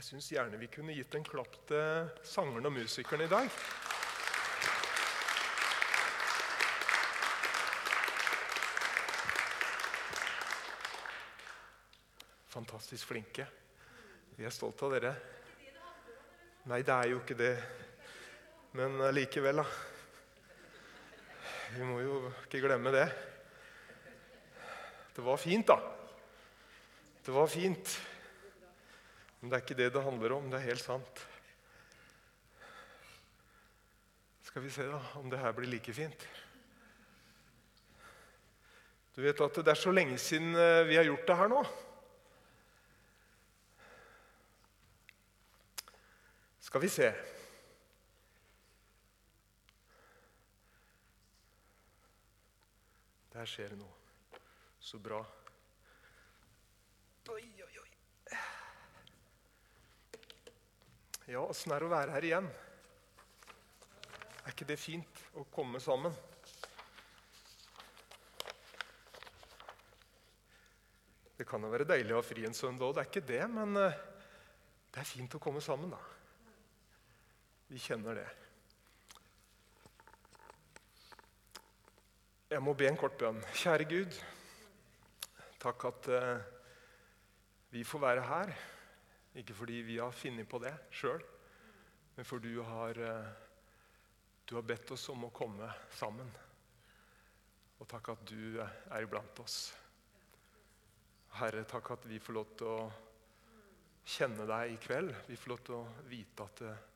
Jeg syns gjerne vi kunne gitt en klapp til sangeren og musikeren i dag. Fantastisk flinke. Vi er stolte av dere. Nei, det er jo ikke det. Men likevel, da. Vi må jo ikke glemme det. Det var fint, da. Det var fint. Men det er ikke det det handler om. Det er helt sant. Skal vi se da, om det her blir like fint. Du vet at det er så lenge siden eh, vi har gjort det her nå. Skal vi se Der skjer det noe. Så bra. Oi, oi, Ja, åssen er det å være her igjen? Er ikke det fint å komme sammen? Det kan jo være deilig å ha fri en søndag òg, det er ikke det, men eh, det er fint å komme sammen, da. Vi kjenner det. Jeg må be en kort bønn. Kjære Gud, takk at uh, vi får være her. Ikke fordi vi har funnet på det sjøl, men fordi du har, uh, du har bedt oss om å komme sammen. Og takk at du er iblant oss. Herre, takk at vi får lov til å kjenne deg i kveld. Vi får lov til å vite at uh,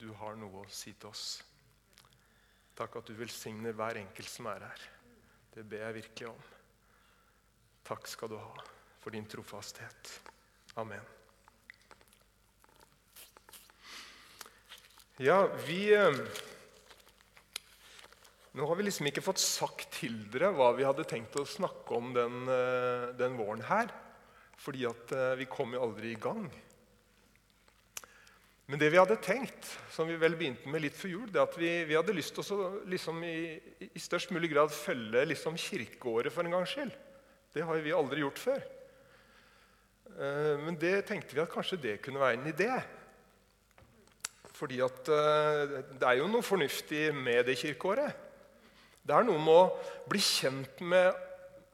du har noe å si til oss. Takk at du velsigner hver enkelt som er her. Det ber jeg virkelig om. Takk skal du ha for din trofasthet. Amen. Ja, vi eh, Nå har vi liksom ikke fått sagt til dere hva vi hadde tenkt å snakke om den, eh, den våren her. Fordi at eh, vi kom jo aldri i gang. Men det vi hadde tenkt, som vi vel begynte med litt før jul, det at vi, vi hadde lyst til å liksom i, i, størst mulig grad følge liksom kirkeåret for en gangs skyld. Det har vi aldri gjort før. Eh, men det tenkte vi at kanskje det kunne være en idé. Fordi at eh, det er jo noe fornuftig med det kirkeåret. Det er noe med å bli kjent med,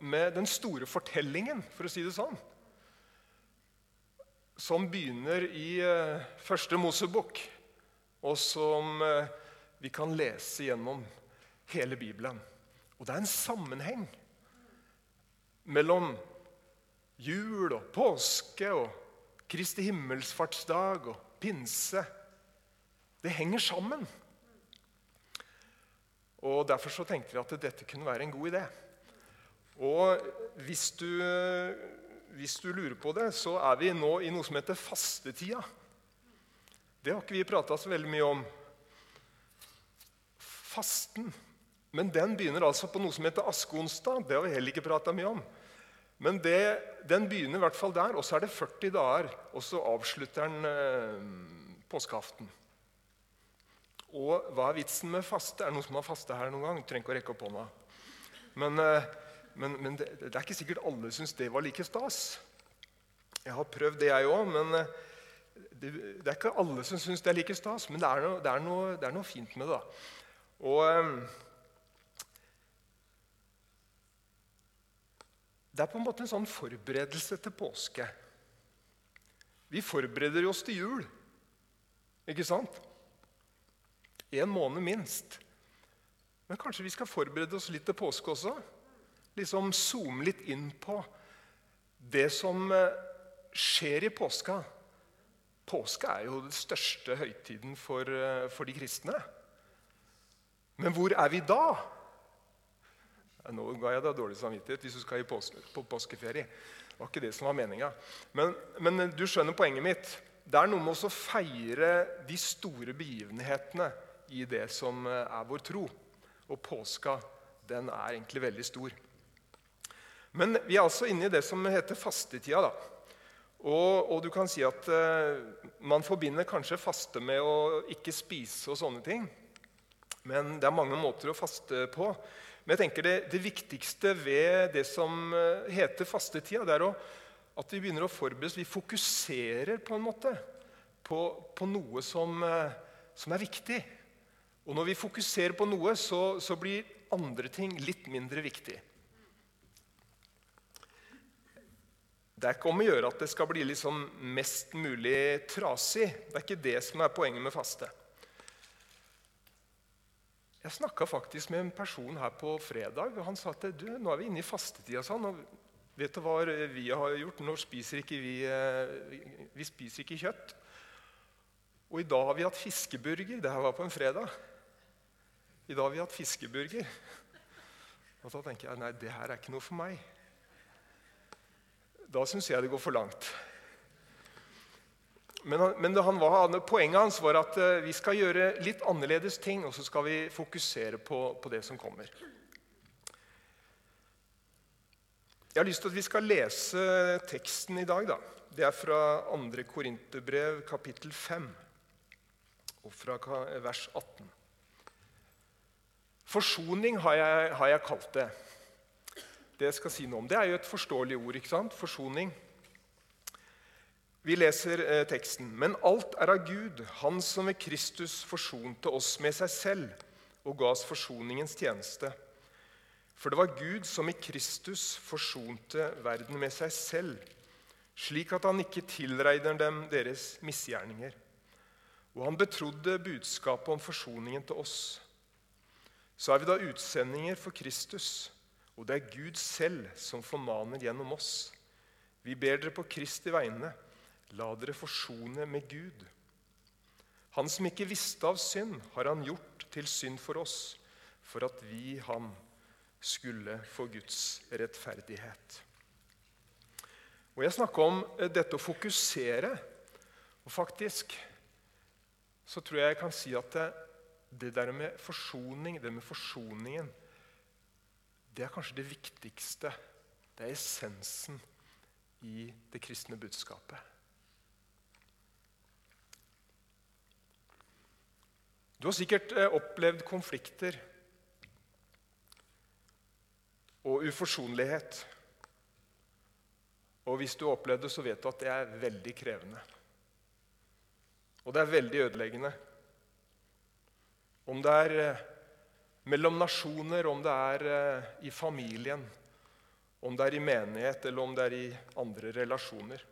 med den store fortellingen, for å si det sånn som begynner i uh, første Mosebok, og som uh, vi kan lese gjennom hele Bibelen. Og det er en sammenheng mellom jul og påske og Kristi himmelsfartsdag og pinse. Det henger sammen. Og Derfor så tenkte vi at dette kunne være en god idé. Og hvis du hvis du lurer på det, så er vi nå i noe som heter fastetida. Det har ikke vi prata så veldig mye om. Fasten. Men den begynner altså på noe som heter askeonsdag. Det har vi heller ikke prata mye om. Men det, den begynner i hvert fall der, og så er det 40 dager. Og så avslutter den eh, påskeaften. Og hva er vitsen med faste? Er det noen som har faste her noen gang? Du trenger ikke å rekke opp hånda. Men... Eh, men, men det, det, er ikke sikkert alle syns det var like stas. Jeg har prøvd det, jeg òg. Men eh, det, det, er ikke alle som syns det er like stas. Men det er noe, det er noe, er noe fint med det. da. Og eh, Det er på en måte en sånn forberedelse til påske. Vi forbereder oss til jul, ikke sant? En måned minst. Men kanskje vi skal forberede oss litt til påske også? liksom zoome litt inn på det som eh, skjer i påska. Påske er jo den største høytiden for, eh, for de kristne. Men hvor er vi da? Nå ga jeg deg dårlig samvittighet hvis du skal på påskeferie. Det var ikke det som var meninga. Men, men, du skjønner poenget mitt. Det er noe med å feire de store begivenhetene i det som eh, er vår tro. Og påska, den er egentlig veldig stor. Men vi er altså inne i det som heter fastetida. da. Og, og, du kan si at eh, Man forbinder kanskje faste med å ikke spise og sånne ting. Men det er mange måter å faste på. Men jeg tenker det, det viktigste ved det som uh, heter fastetida, det er å, at vi begynner å forberede. Vi fokuserer på en måte på, på noe som, eh, som, er viktig. Og når vi fokuserer på noe, så, så blir andre ting litt mindre viktig. Det er ikke om å gjøre at det skal bli liksom mest mulig trasig. Det er ikke det som er poenget med faste. Jeg snakka faktisk med en person her på fredag. og Han sa at du, nå er vi inne i fastetida. Sånn, og vet du hva vi har gjort? Nå spiser ikke vi, eh, vi spiser ikke kjøtt. Og i dag har vi hatt fiskeburger. Det her var på en fredag. I dag har vi hatt fiskeburger. Og da tenker jeg nei, det her er ikke noe for meg da syns jeg det går for langt. Men, men var, poenget hans var at uh, vi skal gjøre litt annerledes ting, og så skal vi fokusere på, på, det som kommer. Jeg har lyst til at vi skal lese teksten i dag. Da. Det er fra 2. Korinterbrev, kapittel 5, og fra vers 18. Forsoning har jeg, har jeg kalt det det jeg skal si noe om. Det er jo et forståelig ord. ikke sant? Forsoning. Vi leser eh, teksten. Men alt er av Gud, Han som ved Kristus forsonte oss med seg selv og ga oss forsoningens tjeneste. For det var Gud som i Kristus forsonte verden med seg selv, slik at han ikke tilregner dem deres misgjerninger. Og han betrodde budskapet om forsoningen til oss. Så er vi da utsendinger for Kristus og det er Gud selv som formaner gjennom oss. Vi ber dere på Kristi vegne, la dere forsone med Gud. Han som ikke visste av synd, har han gjort til synd for oss, for at vi ham skulle få Guds rettferdighet. Og Jeg snakker om eh, dette å fokusere. Og faktisk så tror jeg jeg kan si at det, det der med forsoning, det med forsoningen det er kanskje det viktigste. Det er essensen i det kristne budskapet. Du har sikkert eh, opplevd konflikter og uforsonlighet. Og hvis du har opplevd det, så vet du at det er veldig krevende. Og det er veldig ødeleggende. Om det er eh, mellom nasjoner, om det er eh, i familien, om det er i menighet eller om det er i andre relasjoner.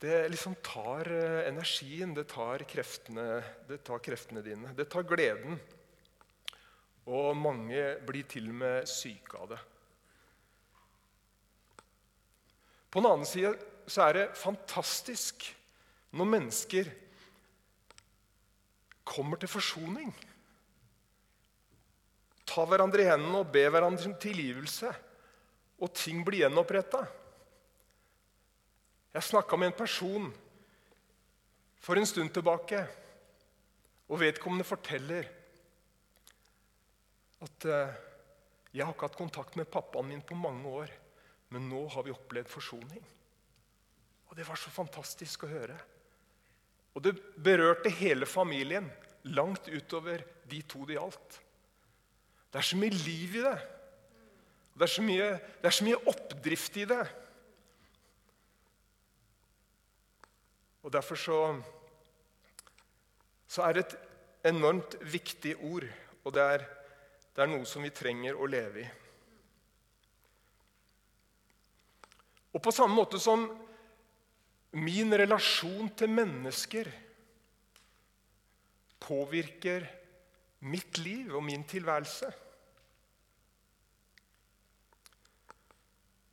Det liksom tar eh, energien, det tar, kreftene, det tar kreftene dine. Det tar gleden. Og mange blir til og med syke av det. På den annen side så er det fantastisk når mennesker kommer til forsoning. Ta hverandre i hendene og be hverandre om tilgivelse. Og ting blir gjenoppretta. Jeg snakka med en person for en stund tilbake, og vedkommende forteller at uh, 'Jeg har ikke hatt kontakt med pappaen min på mange år, men nå har vi opplevd forsoning.' Og Det var så fantastisk å høre. Og det berørte hele familien, langt utover de to det gjaldt. Det er så mye liv i det. Det er så mye, er så mye oppdrift i det. Og Derfor så, så er det et enormt viktig ord, og det er, det er noe som vi trenger å leve i. Og på samme måte som min relasjon til mennesker påvirker mitt liv og min tilværelse,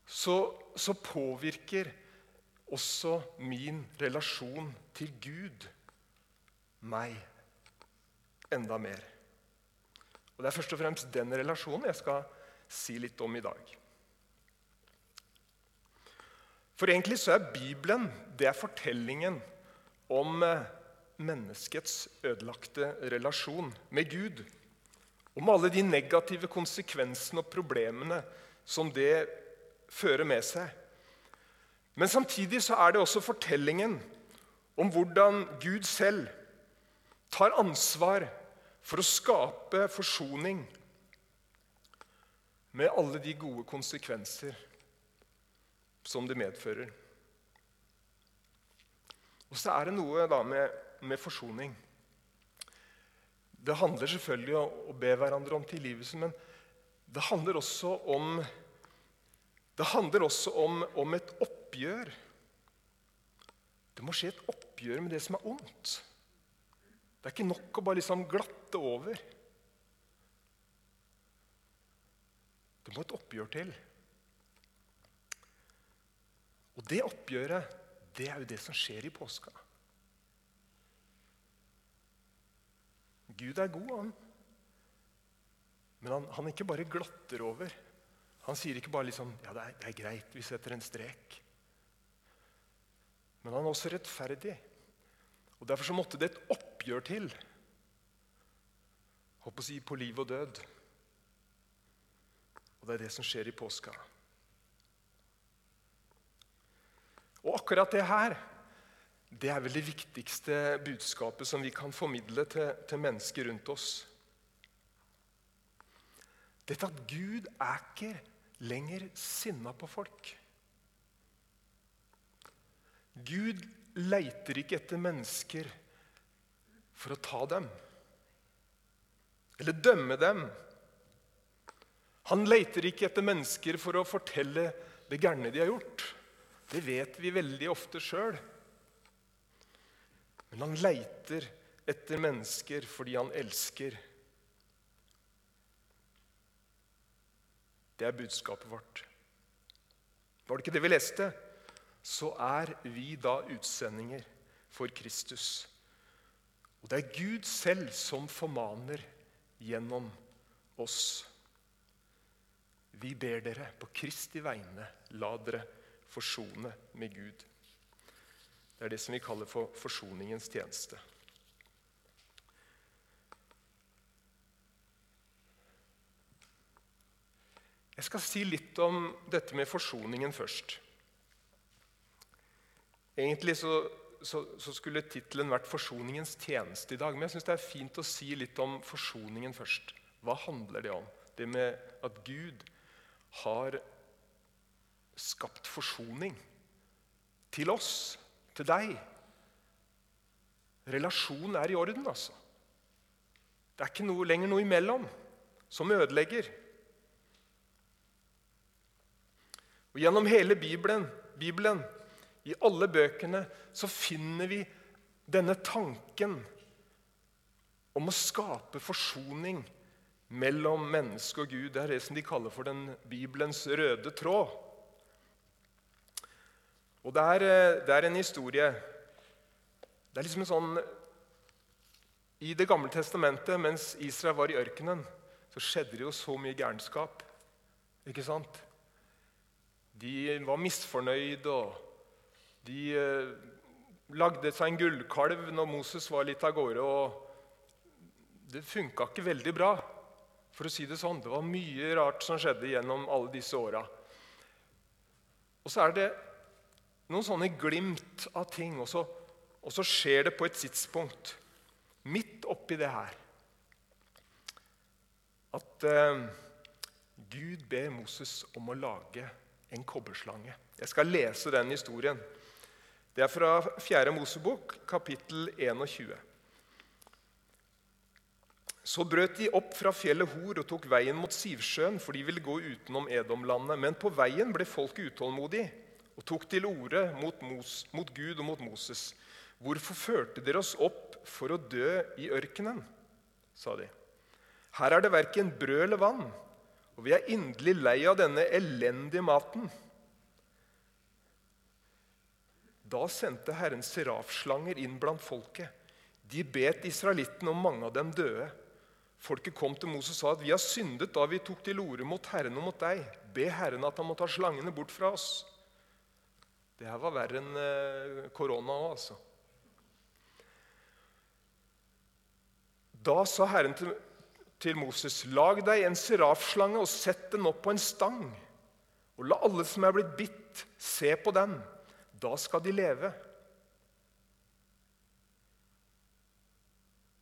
så, så påvirker også min relasjon til Gud meg enda mer. Og Det er først og fremst den relasjonen jeg skal si litt om i dag. For egentlig så er Bibelen det er fortellingen om eh, menneskets ødelagte relasjon med Gud. Om alle de negative konsekvensene og problemene som det fører med seg. Men samtidig så er det også fortellingen om hvordan Gud selv tar ansvar for å skape forsoning med alle de gode konsekvenser som det medfører. Og så er det noe da med, med forsoning. Det handler selvfølgelig om å be hverandre om tilgivelse, men det handler også om, handler også om, om et oppgjør. Det må skje et oppgjør med det som er ondt. Det er ikke nok å bare liksom glatte over. Det må et oppgjør til. Og det oppgjøret, det er jo det som skjer i påska. Gud er god, han. Men han, han ikke bare glatter over. Han sier ikke bare liksom, ja, det er, det er greit, vi setter en strek. Men han er også rettferdig. Og Derfor så måtte det et oppgjør til. Håper å si på liv og død. Og det er det som skjer i påska. Og akkurat det her det er vel det viktigste budskapet som vi kan formidle til, til mennesker rundt oss. Dette at Gud er ikke lenger sinna på folk. Gud leiter ikke etter mennesker for å ta dem eller dømme dem. Han leiter ikke etter mennesker for å fortelle det gærne de har gjort. Det vet vi veldig ofte sjøl. Men han leiter etter mennesker fordi han elsker. Det er budskapet vårt. Var det ikke det vi leste? Så er vi da utsendinger for Kristus. Og det er Gud selv som formaner gjennom oss. Vi ber dere på Kristi vegne, la dere forsone med Gud. Det er det som vi kaller for forsoningens tjeneste. Jeg skal si litt om dette med forsoningen først. Egentlig så, så, så skulle tittelen vært 'Forsoningens tjeneste' i dag. Men jeg syns det er fint å si litt om forsoningen først. Hva handler det om? Det med at Gud har skapt forsoning til oss til deg. Relasjonen er i orden, altså. Det er ikke noe, lenger noe imellom som ødelegger. Og Gjennom hele Bibelen, Bibelen, i alle bøkene, så finner vi denne tanken om å skape forsoning mellom menneske og Gud. Det er det som de kaller for den Bibelens røde tråd. Og det er, eh, det er, en historie Det er liksom en sånn I Det gamle testamentet, mens Israel var i ørkenen, så skjedde det jo så mye gærenskap. Ikke sant? De var misfornøyde, og de eh, lagde seg en gullkalv når Moses var litt av gårde. og Det funka ikke veldig bra, for å si det sånn. Det var mye rart som skjedde gjennom alle disse åra. Og så er det noen sånne glimt av ting, og så, og så skjer det på et tidspunkt midt oppi det her at eh, Gud ber Moses om å lage en kobberslange. Jeg skal lese den historien. Det er fra 4. Mosebok, kapittel 21. Så brøt de opp fra fjellet Hor og tok veien mot Sivsjøen, for de ville gå utenom Edomlandet. Men på veien ble folket utålmodig og tok til orde mot, mot, Gud og mot Moses. Hvorfor førte dere oss opp for å dø i ørkenen? sa de. Her er det verken brød eller vann, og vi er inderlig lei av denne elendige maten. Da sendte Herren serafslanger inn blant folket. De bet israelittene, og mange av dem døde. Folket kom til Moses og sa at vi har syndet da vi tok til orde mot Herren og mot deg. Be Herren at han må ta slangene bort fra oss. Det her var verre enn eh, korona òg, altså. Da sa Herren til, til Moses.: Lag deg en serafslange og sett den opp på en stang. Og la alle som er blitt bitt, se på den. Da skal de leve.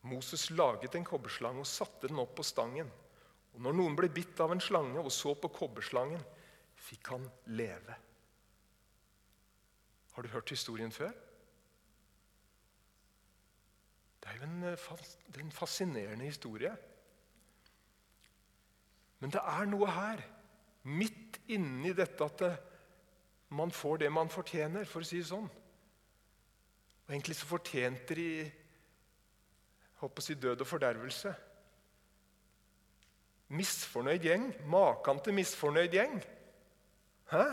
Moses laget en kobberslange og satte den opp på stangen. Og når noen ble bitt av en slange og så på kobberslangen, fikk han leve. Har du hørt historien før? det er jo en fascinerende historie. Men det er noe her, midt inni dette at det, man får det man fortjener, for å si det sånn. Og egentlig så fortjente de håper å si død og fordervelse. Misfornøyd gjeng. Makan til misfornøyd gjeng. Hæ?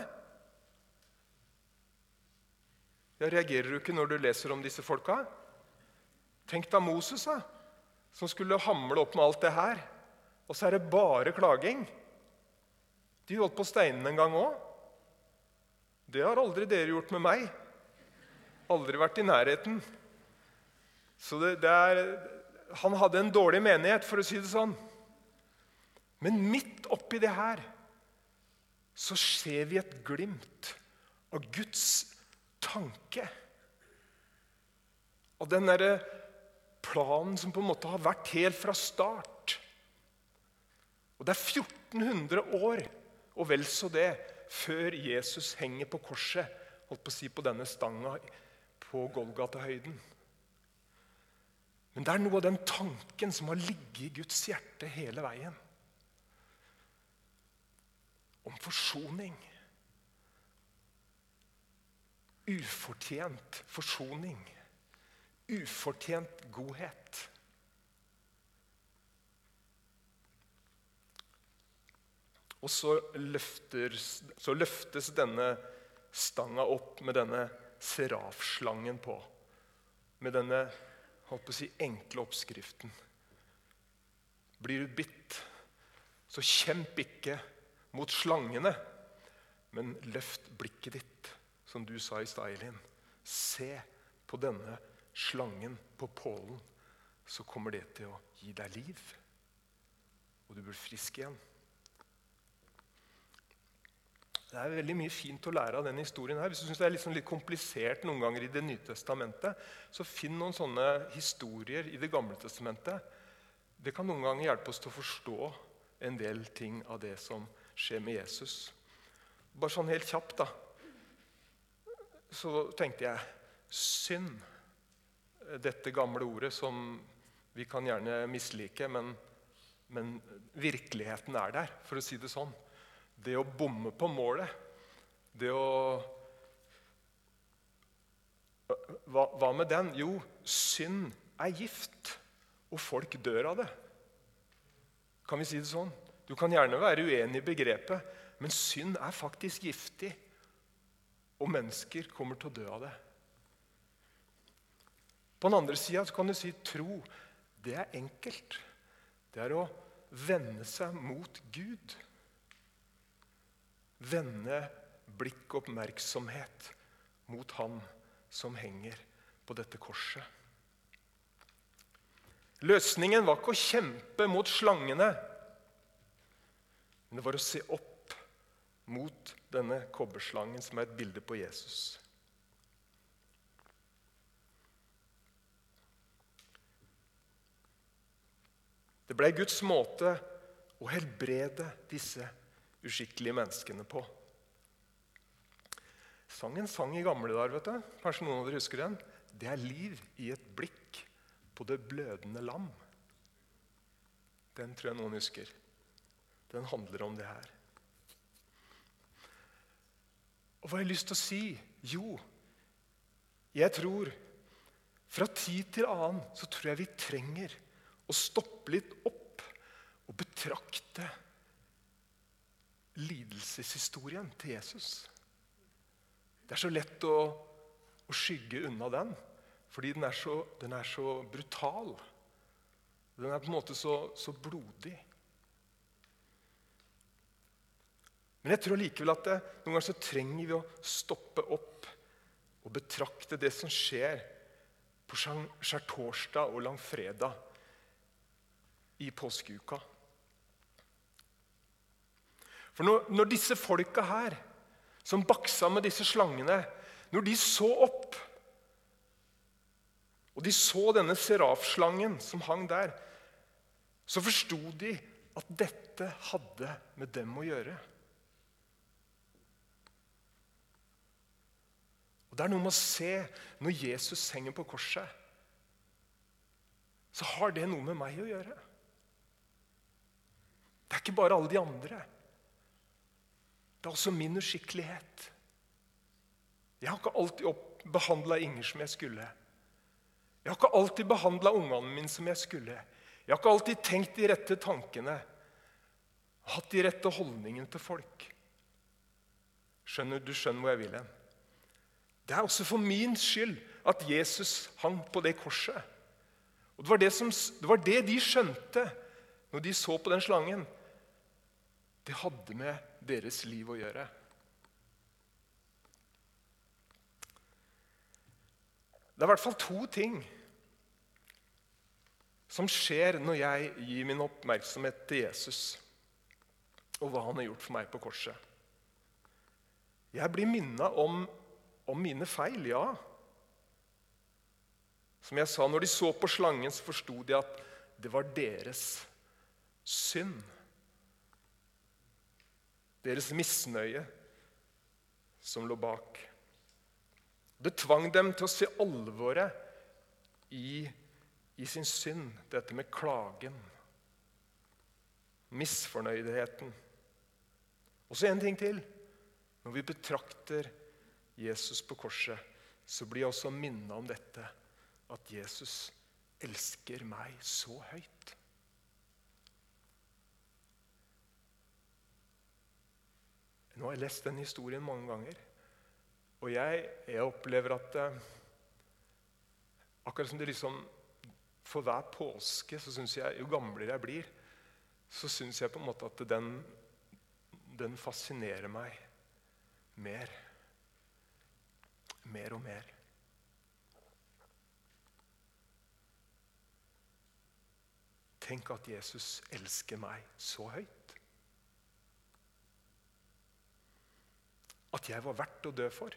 Ja, reagerer du ikke når du leser om disse folka? Tenk da Moses, da, som skulle hamle opp med alt det her. Og så er det bare klaging. De holdt på steinene en gang òg. Det har aldri dere gjort med meg. Aldri vært i nærheten. Så det, det er, Han hadde en dårlig menighet, for å si det sånn. Men midt oppi det her så ser vi et glimt av Guds tanke. Og den derre planen som på en måte har vært helt fra start. Og det er 1400 år og vel så det før Jesus henger på korset holdt på å si på denne stanga på Golgata-høyden. Men det er noe av den tanken som har ligget i Guds hjerte hele veien. Om forsoning. Ufortjent forsoning. Ufortjent godhet. Og så, løfter, så løftes denne stanga opp med denne serafslangen på. Med denne holdt på å si, enkle oppskriften. Blir du bitt, så kjemp ikke mot slangene, men løft blikket ditt, som du sa i stad, Se på denne slangen på pålen, så kommer det til å gi deg liv. Og du blir frisk igjen. Det er veldig mye fint å lære av denne historien. her. Hvis du synes det er liksom litt komplisert noen ganger i Det nye testamentet, så finn noen sånne historier i Det gamle testamentet. Det kan noen ganger hjelpe oss til å forstå en del ting av det som skjer med Jesus. Bare sånn helt kjapt, da. Så tenkte jeg synd. Dette gamle ordet som vi kan gjerne mislike, men, men virkeligheten er der, for å si det sånn. Det å bomme på målet, det å hva, hva, med den? Jo, synd er gift, og folk dør av det. Kan vi si det sånn? Du kan gjerne være uenig i begrepet, men synd er faktisk giftig. Og mennesker kommer til å dø av det. På den andre sida kan du si tro. Det er enkelt. Det er å vende seg mot Gud vende blikk og oppmerksomhet mot Han som henger på dette korset. Løsningen var ikke å kjempe mot slangene, men det var å se opp mot denne kobberslangen, som er et bilde på Jesus. Det ble Guds måte å helbrede disse uskikkelige menneskene på. Sangen sang i gamle dager. vet du. Kanskje noen av dere husker den? Det er liv i et blikk på det blødende lam. Den tror jeg noen husker. Den handler om det her. Og hva har jeg lyst til å si? Jo, jeg tror fra tid til annen så tror jeg vi trenger å stoppe litt opp og betrakte lidelseshistorien til Jesus. Det er så lett å, å skygge unna den, fordi den er, så, den er, så, brutal. Den er på en måte så, så blodig. Men jeg tror likevel at det, noen ganger så trenger vi å stoppe opp og betrakte det som skjer på skjærtorsdag og langfredag i påskeuka. For når, når disse folka her, som baksa med disse slangene, når de så opp og de så denne serafslangen som hang der, så forsto de at dette hadde med dem å gjøre. Og Det er noe med å se når Jesus henger på korset. så har det noe med meg å gjøre. Det er ikke bare alle de andre. Det er også min uskikkelighet. Jeg har ikke alltid behandla Inger som jeg skulle. Jeg har ikke alltid behandla ungene mine som jeg skulle. Jeg har ikke alltid tenkt de rette tankene. Hatt de rette holdningene til folk. Skjønner Du skjønner hvor jeg vil hen. Det er også for min skyld at Jesus hang på det korset. Og Det var det, som, det var det de skjønte når de så på den slangen. Det hadde med deres liv å gjøre. Det er i hvert fall to ting som skjer når jeg gir min oppmerksomhet til Jesus og hva han har gjort for meg på korset. Jeg blir minna om, om, mine feil, ja. Som jeg sa, når de så på slangen, så forsto de at det var deres synd. Deres misnøye som lå bak. Det tvang dem til å se alvoret i, i sin synd, dette med klagen, misfornøydheten. Og så en ting til. Når vi betrakter Jesus på korset, så blir jeg også minna om dette at Jesus elsker meg så høyt. Nå har jeg lest den historien mange ganger. Og jeg, jeg opplever at eh, Akkurat som det liksom For hver påske så synes jeg Jo gamlere jeg blir, så syns jeg på en måte at den, den fascinerer meg mer. Mer og mer. Tenk at Jesus elsker meg så høyt. At jeg var verdt å dø for.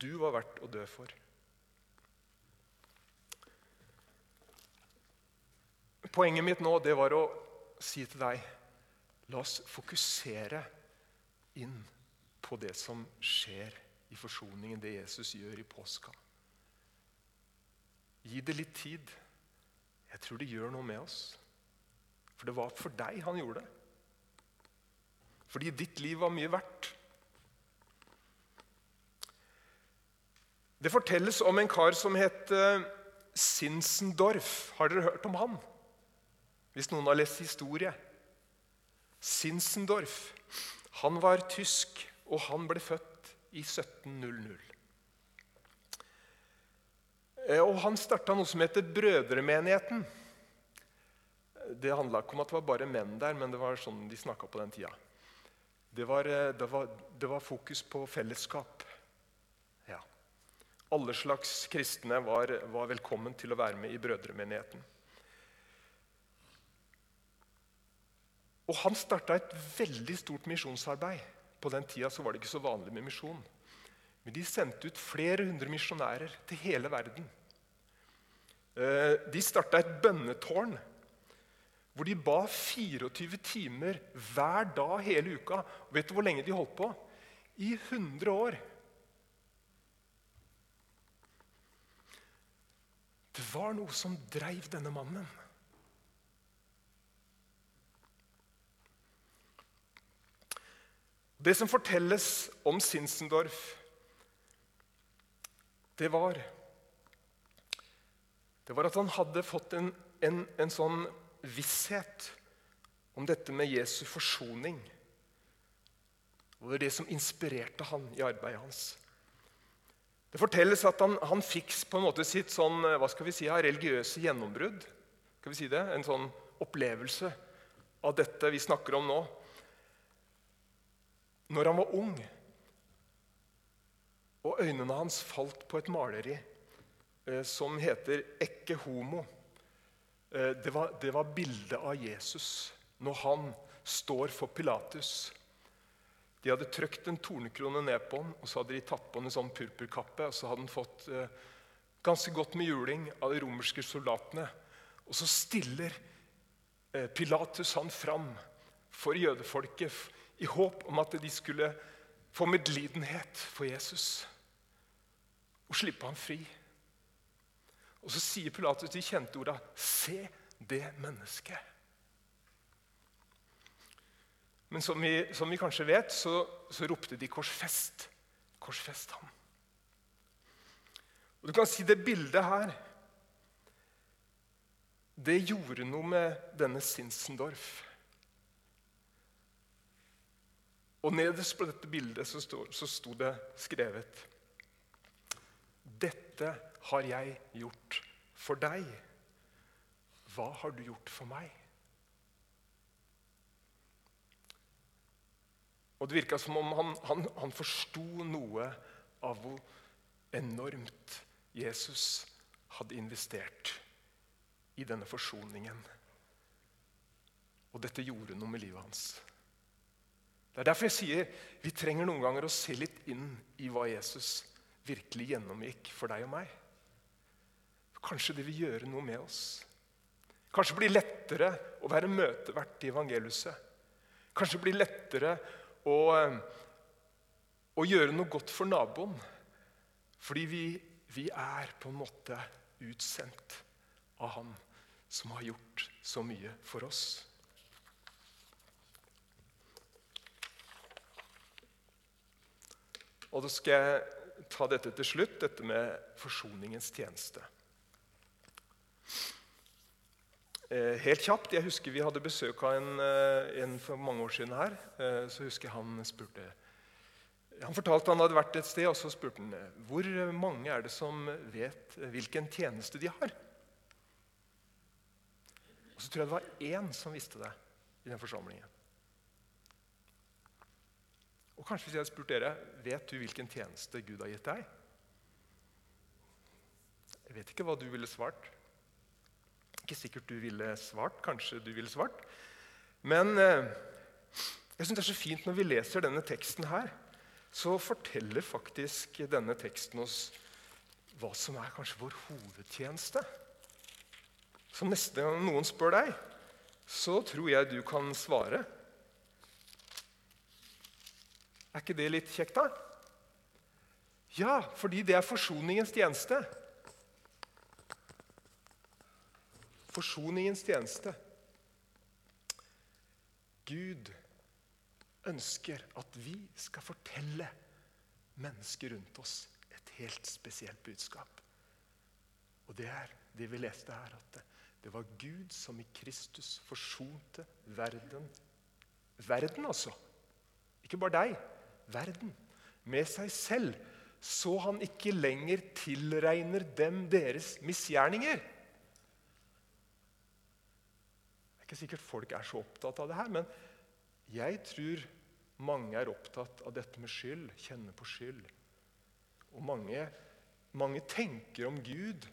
du var verdt å dø for. Poenget mitt nå det var å si til deg La oss fokusere inn på det som skjer i forsoningen, det Jesus gjør i påska. Gi det litt tid. Jeg tror det gjør noe med oss. For det var for deg han gjorde det. Fordi ditt liv var mye verdt. Det fortelles om en kar som het eh, Sinsendorf. Har dere hørt om han? Hvis noen har lest historie. Sinsendorf. Han var tysk, og han ble født i 1700. Eh, og Han starta noe som heter Brødremenigheten. Det handla ikke om at det var bare menn der, men det var sånn de snakka på den tida. Det var, eh, det, var, det var fokus på fellesskap. Alle slags kristne var, var velkommen til å være med i brødremenigheten. Og Han starta et veldig stort misjonsarbeid. På den tida var det ikke så vanlig med misjon. Men de sendte ut flere hundre misjonærer til hele verden. Eh, de starta et bønnetårn hvor de ba 24 timer hver dag hele uka. Og vet du hvor lenge de holdt på? I 100 år. Det var noe som dreiv denne mannen. Det som fortelles om Sinsendorf, det var Det var at han hadde fått en, en, en sånn visshet om dette med Jesu forsoning. Og det var det som inspirerte han i arbeidet hans. Det fortelles at han, han fikk på en måte sitt sånn, eh, hva skal vi si, religiøse gjennombrudd. Skal vi si det? En sånn opplevelse av dette vi snakker om nå. Når han var ung, og øynene hans falt på et maleri eh, som heter 'Ekke homo'. Eh, det var, det var bildet av Jesus når han står for Pilatus. De hadde trykt en tornekrone ned på ham, og så hadde de tatt på ham en sånn purpurkappe. og Så hadde han fått eh, ganske godt med juling av de romerske soldatene. Og så stiller Pilatus han fram for jødefolket i håp om at de skulle få medlidenhet for Jesus. og slippe ham fri. Og så sier Pilatus de kjente orda 'Se det mennesket'. Men som vi, som vi kanskje vet, så, så, ropte de 'korsfest'. Korsfest ham. Og Du kan si det bildet her Det gjorde noe med denne Sinsendorf. Og nederst på dette bildet så sto, så sto det skrevet Dette har jeg gjort for deg. Hva har du gjort for meg? Og Det virka som om han, han, han forsto noe av hvor enormt Jesus hadde investert i denne forsoningen. Og dette gjorde noe med livet hans. Det er derfor jeg sier vi trenger noen ganger å se litt inn i hva Jesus virkelig gjennomgikk for deg og meg. Kanskje det vil gjøre noe med oss. Kanskje det blir lettere å være møtevert i evangeliet. Kanskje det blir lettere å, å gjøre noe godt for naboen. Fordi vi, vi er på en måte utsendt av Han som har gjort så mye for oss. Og da skal jeg ta dette til slutt, dette med forsoningens tjeneste. Eh, helt kjapt, Jeg husker vi hadde besøk av en, eh, en for mange år siden her. Eh, så husker jeg Han spurte han fortalte han hadde vært et sted, og så spurte han hvor mange er det som vet hvilken tjeneste de har. Og Så tror jeg det var én som visste det i den forsamlingen. Og kanskje hvis jeg hadde spurt dere vet du hvilken tjeneste Gud har gitt deg? Jeg vet ikke hva du ville svart. Ikke sikkert du ville svart. Kanskje du ville svart. Men eh, jeg synes det er så fint når vi leser denne teksten her, så forteller faktisk denne teksten oss hva som er kanskje vår hovedtjeneste. Så neste gang noen spør deg, så tror jeg du kan svare er ikke det litt kjekt, da? Ja, fordi det er forsoningens tjeneste. Forsoningens tjeneste. Gud ønsker at vi skal fortelle mennesker rundt oss et helt spesielt budskap. Og det er det vi leste her, at det var Gud som i Kristus forsonte verden. Verden, altså. Ikke bare deg verden med seg selv, så han ikke lenger tilregner dem deres misgjerninger. Det er ikke sikkert folk er så opptatt av det her, men jeg tror mange er opptatt av dette med skyld, kjenner på skyld. Og mange, mange tenker om Gud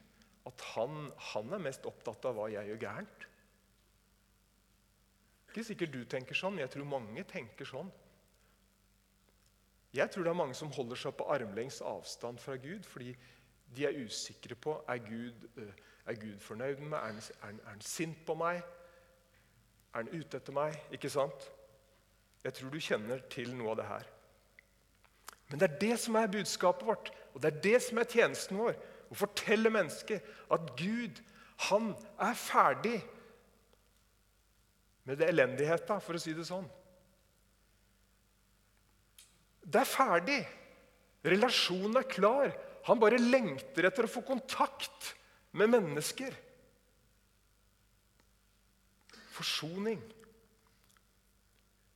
at han, han, er mest opptatt av hva jeg gjør gærent. Ikke sikkert du tenker sånn, men jeg tror mange tenker sånn. Jeg tror det er mange som holder seg på armlengs avstand fra Gud fordi de er usikre på er Gud eh, er Gud fornøyd med meg. Er han, er, han, er han sint på meg? Er han ute etter meg? Ikke sant? Jeg tror du kjenner til noe av det her. Men det er det som er budskapet vårt, og det er det som er tjenesten vår. Å fortelle mennesket at Gud, han er ferdig med det elendigheta, for å si det sånn. Det er ferdig. Relasjonen er klar. Han bare lengter etter å få kontakt med mennesker. Forsoning.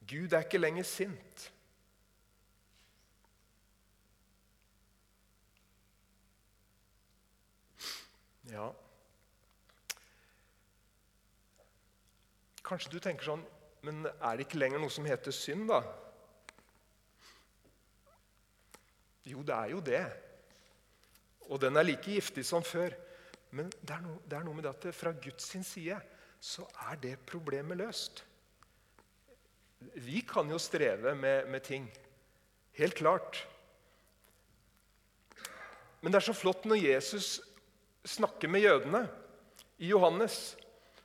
Gud er ikke lenger sint. Ja Kanskje du tenker sånn Men er det ikke lenger noe som heter synd, da? Jo, det er jo det. Og den er like giftig som før. Men det er, noe, det er noe med det at fra Guds side så er det problemet løst. Vi kan jo streve med, med ting. Helt klart. Men det er så flott når Jesus snakker med jødene i Johannes.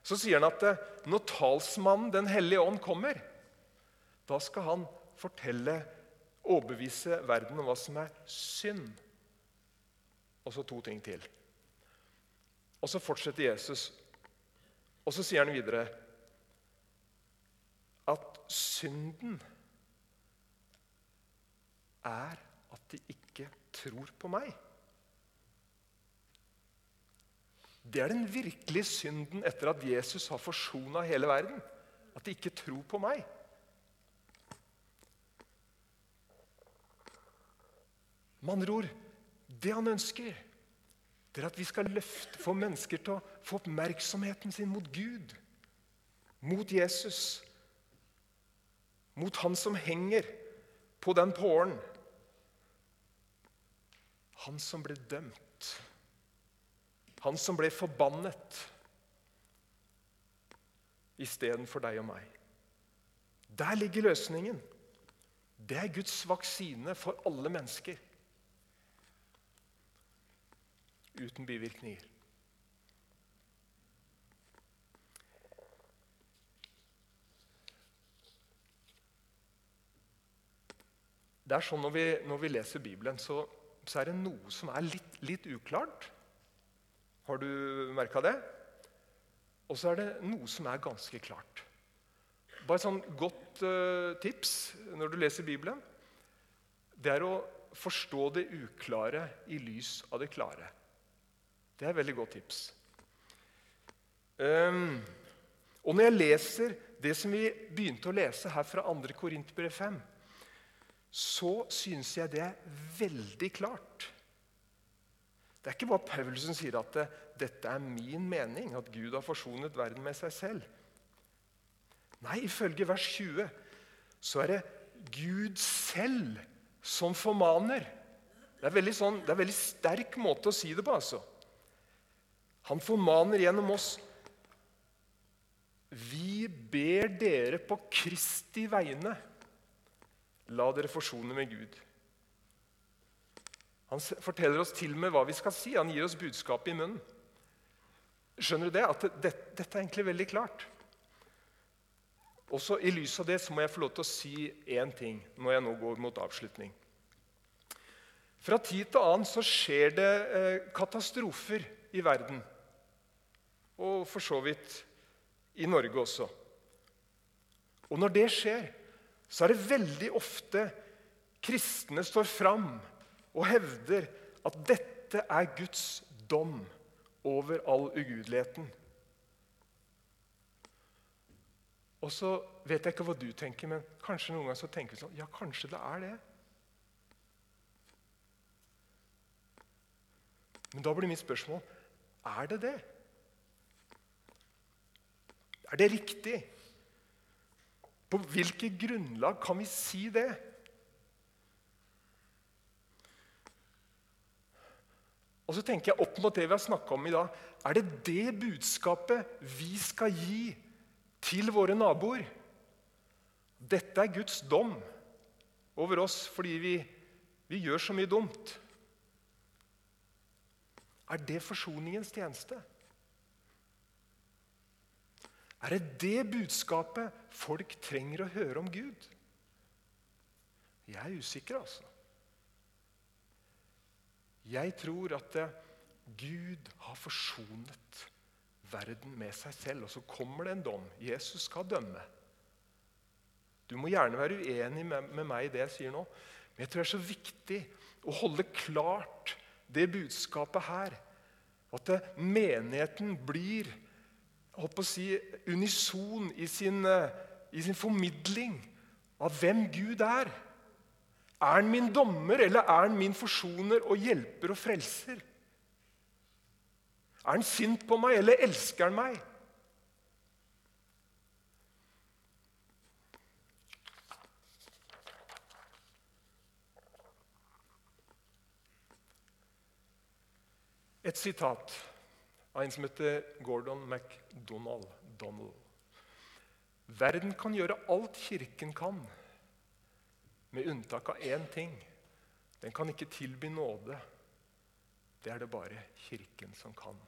Så sier han at eh, når talsmannen Den hellige ånd kommer, da skal han fortelle overbevise verden om hva som er synd. Og så to ting til. Og så fortsetter Jesus. Og så sier han videre at synden er at de ikke tror på meg. Det er den virkelige synden etter at Jesus har forsona hele verden. At de ikke tror på meg. Med andre ord det han ønsker, det er at vi skal løfte, få mennesker til å få oppmerksomheten sin mot Gud, mot Jesus, mot han som henger på den pålen. Han som ble dømt. Han som ble forbannet istedenfor deg og meg. Der ligger løsningen. Det er Guds vaksine for alle mennesker. Uten bivirkninger. Det er sånn Når vi, når vi leser Bibelen, så, så, er det noe som er litt, litt uklart. Har du merka det? Og så er det noe som er ganske klart. Bare et sånn godt uh, tips når du leser Bibelen, det er å forstå det uklare i lys av det klare. Det er et veldig godt tips. Um, og når jeg leser det som vi begynte å lese her fra 2. Korinterbrev 5, så synes jeg det er veldig klart. Det er ikke bare Paulus som sier at det, dette er min mening, at Gud har forsonet verden med seg selv. Nei, ifølge vers 20 så er det Gud selv som formaner. Det er, sånn, det er en veldig sterk måte å si det på. altså. Han formaner gjennom oss. Vi ber dere på Kristi vegne La dere forsone med Gud. Han forteller oss til og med hva vi skal si. Han gir oss budskapet i munnen. Skjønner du det? At det, dette er egentlig veldig klart. Også I lys av det så må jeg få lov til å si én ting når jeg nå går mot avslutning. Fra tid til annen så skjer det eh, katastrofer i verden. Og for så vidt i Norge også. Og når det skjer, så er det veldig ofte kristne står fram og hevder at dette er Guds dom over all ugudeligheten. Og så vet jeg ikke hva du tenker, men kanskje noen ganger så tenker vi sånn Ja, kanskje det er det. Men da blir mitt spørsmål er det det? Er det riktig? På hvilket grunnlag kan vi si det? Og så tenker jeg opp mot det vi har snakka om i dag. Er det det budskapet vi skal gi til våre naboer? Dette er Guds dom over oss fordi vi, vi gjør så mye dumt. Er det forsoningens tjeneste? Er det det budskapet folk trenger å høre om Gud? Jeg er usikker, altså. Jeg tror at eh, Gud har forsonet verden med seg selv. Og så kommer det en dom. Jesus skal dømme. Du må gjerne være uenig med, meg i det jeg sier nå, men jeg tror det er så viktig å holde klart det budskapet her. At eh, menigheten blir holdt på å si, unison i sin, eh, i sin formidling av hvem Gud er. Er han min dommer, eller er han min forsoner og hjelper og frelser? Er han sint på meg, eller elsker han meg? Et sitat av en som heter Gordon MacDonald. Donald. Verden kan gjøre alt Kirken kan, med unntak av én ting. Den kan ikke tilby nåde. Det er det bare Kirken som kan.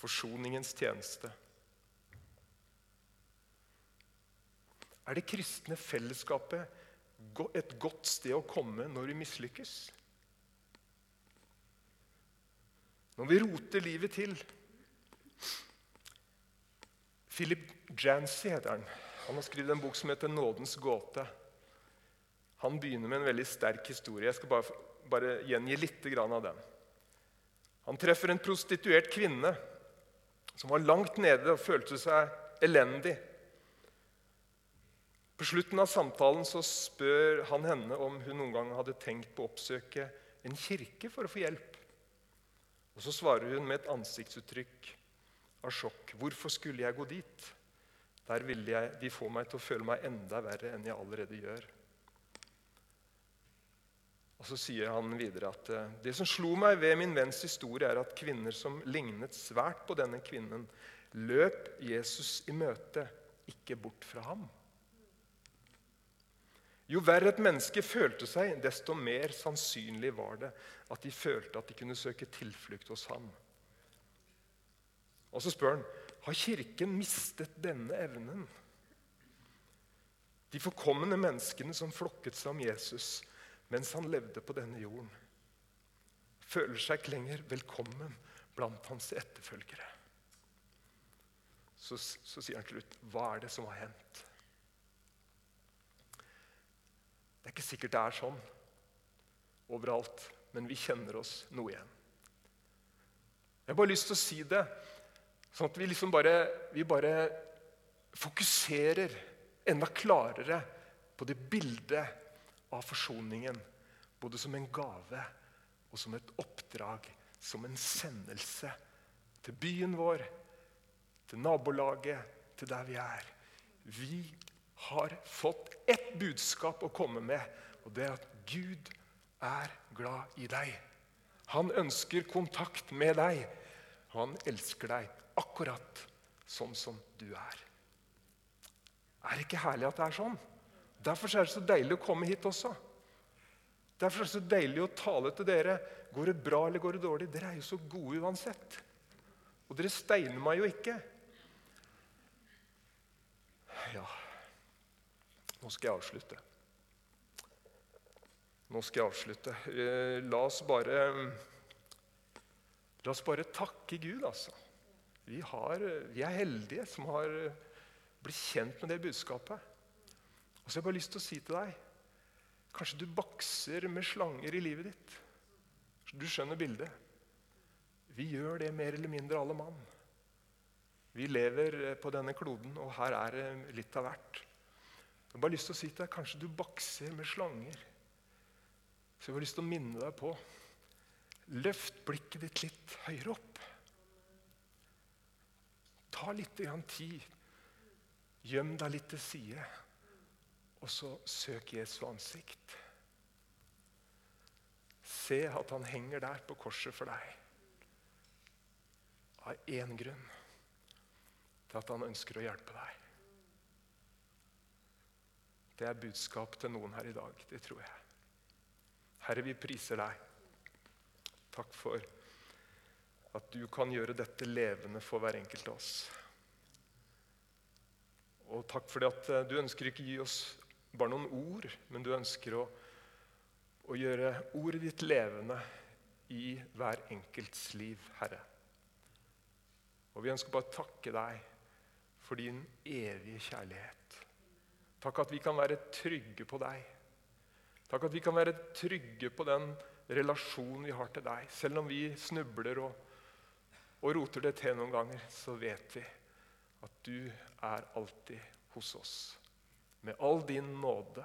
Forsoningens tjeneste. Er det kristne fellesskapet et godt sted å komme når vi mislykkes? Når vi roter livet til? Philip Jancy heter han. Han har skrevet en bok som heter 'Nådens gåte'. Han begynner med en veldig sterk historie. Jeg skal bare, bare gjengi litt av den. Han treffer en prostituert kvinne som var langt nede og følte seg elendig. På slutten av samtalen så spør han henne om hun noen gang hadde tenkt på å oppsøke en kirke for å få hjelp. Og Så svarer hun med et ansiktsuttrykk av sjokk. 'Hvorfor skulle jeg gå dit?' Der ville jeg, de få meg til å føle meg enda verre enn jeg allerede gjør. Og Så sier han videre at eh, det som slo meg ved min venns historie, er at kvinner som lignet svært på denne kvinnen, løp Jesus i møte, ikke bort fra ham. Jo verre et menneske følte seg, desto mer sannsynlig var det at de følte at de kunne søke tilflukt hos ham. Og så spør han har Kirken mistet denne evnen. De forkomne menneskene som flokket seg om Jesus mens han levde på denne jorden, føler seg ikke lenger velkommen blant hans etterfølgere. Så, så sier han til slutt, 'Hva er det som har hendt?' Det er ikke sikkert det er sånn overalt, men vi kjenner oss noe igjen. Jeg har bare lyst til å si det Sånn at vi liksom bare, vi bare fokuserer enda klarere på det bildet av forsoningen. Både som en gave og som et oppdrag, som en sendelse til byen vår, til nabolaget, til der vi er. Vi har fått ett budskap å komme med, og det er at Gud er glad i deg. Han ønsker kontakt med deg. Han elsker deg akkurat sånn som du er. Er det ikke herlig at det er sånn? Derfor er det så deilig å komme hit også. Derfor er det så deilig å tale til dere. Går det bra eller går det dårlig? Dere er jo så gode uansett. Og dere steiner meg jo ikke. Ja Nå skal jeg avslutte. Nå skal jeg avslutte. Eh, la oss bare La oss bare takke Gud, altså. Vi, har, vi, er heldige som har blitt kjent med det budskapet. Og så har jeg bare lyst til å si til deg Kanskje du bakser med slanger i livet ditt. Du skjønner bildet. Vi gjør det mer eller mindre alle mann. Vi lever på denne kloden, og her er det litt av hvert. Jeg har bare lyst til å si til deg, Kanskje du bakser med slanger. Så jeg har lyst til å minne deg på Løft blikket ditt litt høyere opp. Ta litt tid. Gjem deg litt til side, og så søk Jesu ansikt. Se at han henger der på korset for deg. Av én grunn. Til at han ønsker å hjelpe deg. Det er budskap til noen her i dag. Det tror jeg. Herre, vi priser deg. Takk for at du kan gjøre dette levende for hver enkelt av oss. Og takk for det at eh, du ønsker ikke å gi oss bare noen ord, men du ønsker å, å gjøre ordet ditt levende i hver enkelts liv, Herre. Og vi ønsker bare å takke deg for din evige kjærlighet. Takk at vi kan være trygge på deg. Takk at vi kan være trygge på den relasjonen vi har til deg. Selv om vi snubler og og roter det til noen ganger, så vet vi at du er alltid hos oss. Med all din nåde,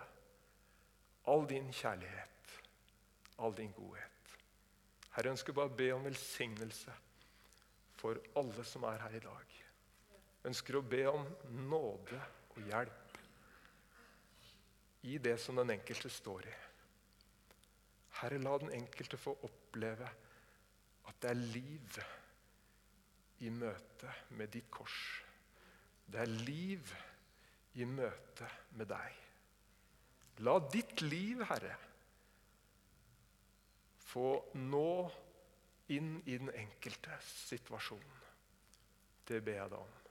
all din kjærlighet, all din godhet. Herre ønsker bare å be om velsignelse for alle som er her i dag. Ønsker å be om nåde og hjelp i det som den enkelte står i. Herre, la den enkelte få oppleve at det er liv i møte med ditt kors. Det er liv i møte med deg. La ditt liv, Herre, få nå inn i den enkelte situasjonen. Det ber jeg deg om.